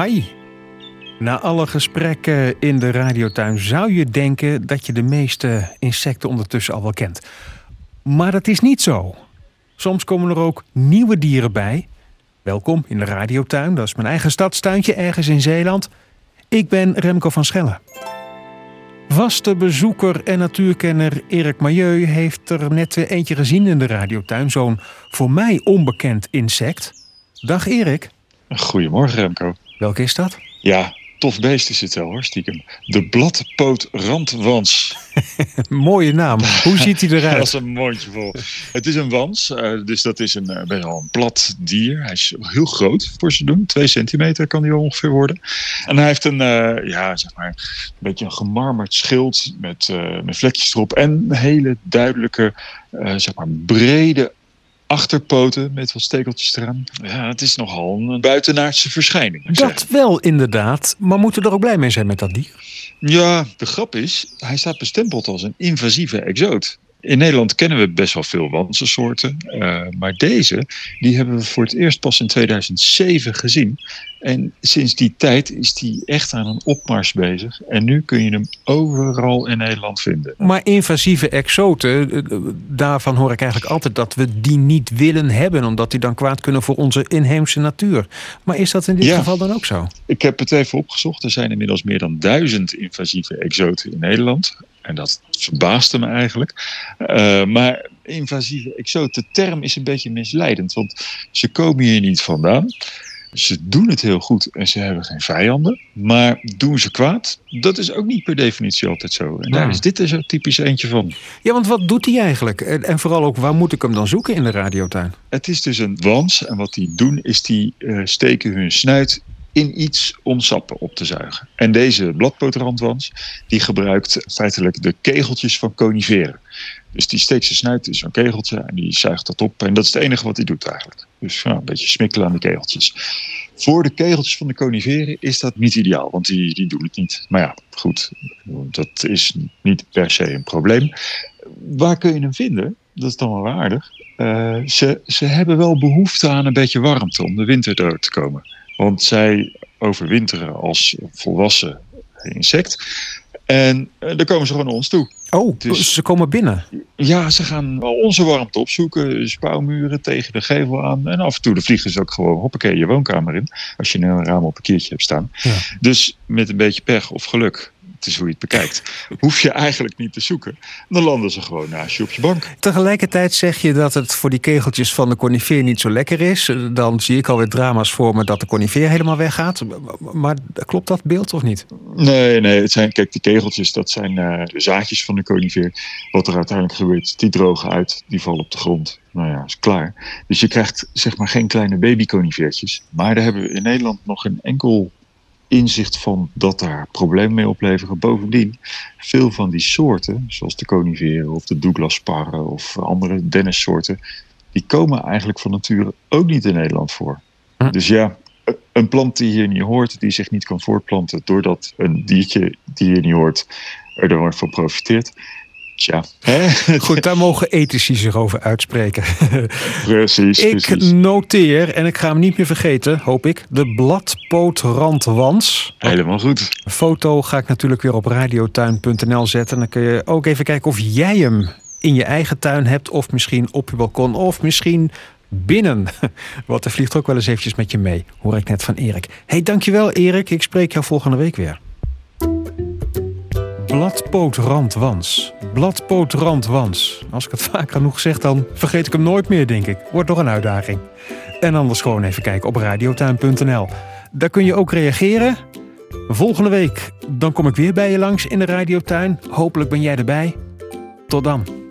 Hi. Na alle gesprekken in de radiotuin zou je denken dat je de meeste insecten ondertussen al wel kent. Maar dat is niet zo. Soms komen er ook nieuwe dieren bij. Welkom in de radiotuin, dat is mijn eigen stadstuintje ergens in Zeeland. Ik ben Remco van Schellen. Vaste bezoeker en natuurkenner Erik Majeu heeft er net eentje gezien in de radiotuin. Zo'n voor mij onbekend insect. Dag Erik. Goedemorgen Remco. Welke is dat? Ja, tof beest is het wel hoor, stiekem. De bladpootrandwans. Mooie naam. Hoe ziet hij eruit? dat is een mondje vol. Het is een wans, uh, dus dat is een, uh, best wel een plat dier. Hij is heel groot voor ze doen. Twee centimeter kan hij ongeveer worden. En hij heeft een, uh, ja, zeg maar, een beetje een gemarmerd schild met, met vlekjes erop. En hele duidelijke, zeg maar, brede achterpoten met wat stekeltjes eraan. Ja, het is nogal een buitenaardse verschijning. Dat wel inderdaad, maar moeten we er ook blij mee zijn met dat dier? Ja, de grap is, hij staat bestempeld als een invasieve exoot. In Nederland kennen we best wel veel wansensoorten. Uh, maar deze, die hebben we voor het eerst pas in 2007 gezien. En sinds die tijd is die echt aan een opmars bezig. En nu kun je hem overal in Nederland vinden. Maar invasieve exoten, eh, daarvan hoor ik eigenlijk altijd dat we die niet willen hebben. Omdat die dan kwaad kunnen voor onze inheemse natuur. Maar is dat in dit ja, geval dan ook zo? Ik heb het even opgezocht. Er zijn inmiddels meer dan duizend invasieve exoten in Nederland. En dat verbaasde me eigenlijk. Uh, maar invasieve exoot, de term is een beetje misleidend. Want ze komen hier niet vandaan. Ze doen het heel goed en ze hebben geen vijanden. Maar doen ze kwaad? Dat is ook niet per definitie altijd zo. En daar is dit er zo typisch eentje van. Ja, want wat doet hij eigenlijk? En vooral ook, waar moet ik hem dan zoeken in de radiotuin? Het is dus een wans. En wat die doen, is die uh, steken hun snuit in iets om sappen op te zuigen. En deze bladpootrandwans die gebruikt feitelijk de kegeltjes van coniferen. Dus die steekt zijn snuit in zo'n kegeltje en die zuigt dat op. En dat is het enige wat hij doet eigenlijk. Dus ja, een beetje smikkelen aan de kegeltjes. Voor de kegeltjes van de coniferen is dat niet ideaal, want die, die doen het niet. Maar ja, goed, dat is niet per se een probleem. Waar kun je hem vinden? Dat is dan wel aardig. Uh, ze, ze hebben wel behoefte aan een beetje warmte om de winter door te komen. Want zij overwinteren als volwassen insect. En uh, dan komen ze gewoon naar ons toe. Oh, dus, ze komen binnen? Ja, ze gaan onze warmte opzoeken. Spouwmuren tegen de gevel aan. En af en toe vliegen ze ook gewoon hoppakee je woonkamer in. Als je een raam op een keertje hebt staan. Ja. Dus met een beetje pech of geluk het is hoe je het bekijkt, hoef je eigenlijk niet te zoeken. Dan landen ze gewoon naast je op je bank. Tegelijkertijd zeg je dat het voor die kegeltjes van de conifeer niet zo lekker is. Dan zie ik alweer drama's voor me dat de conifeer helemaal weggaat. Maar klopt dat beeld of niet? Nee, nee. Het zijn, kijk, die kegeltjes, dat zijn uh, de zaadjes van de conifeer. Wat er uiteindelijk gebeurt, die drogen uit, die vallen op de grond. Nou ja, is klaar. Dus je krijgt zeg maar geen kleine babyconifertjes. Maar daar hebben we in Nederland nog een enkel inzicht van dat daar problemen mee opleveren. Bovendien, veel van die soorten, zoals de coniferen of de Douglasparren of andere dennissoorten, die komen eigenlijk van nature ook niet in Nederland voor. Hm. Dus ja, een plant die hier niet hoort, die zich niet kan voortplanten doordat een diertje die hier niet hoort er dan van profiteert, Tja. Goed, daar mogen ethici zich over uitspreken. Precies. Ik precies. noteer, en ik ga hem niet meer vergeten, hoop ik, de bladpootrandwans. Helemaal goed. Een foto ga ik natuurlijk weer op radiotuin.nl zetten. Dan kun je ook even kijken of jij hem in je eigen tuin hebt, of misschien op je balkon, of misschien binnen. Want er vliegt ook wel eens eventjes met je mee, hoor ik net van Erik. hey, dankjewel Erik. Ik spreek jou volgende week weer. Bladpootrandwans. Bladpootrandwans. Als ik het vaak genoeg zeg, dan vergeet ik hem nooit meer, denk ik. Wordt nog een uitdaging. En anders gewoon even kijken op radiotuin.nl. Daar kun je ook reageren. Volgende week, dan kom ik weer bij je langs in de radiotuin. Hopelijk ben jij erbij. Tot dan.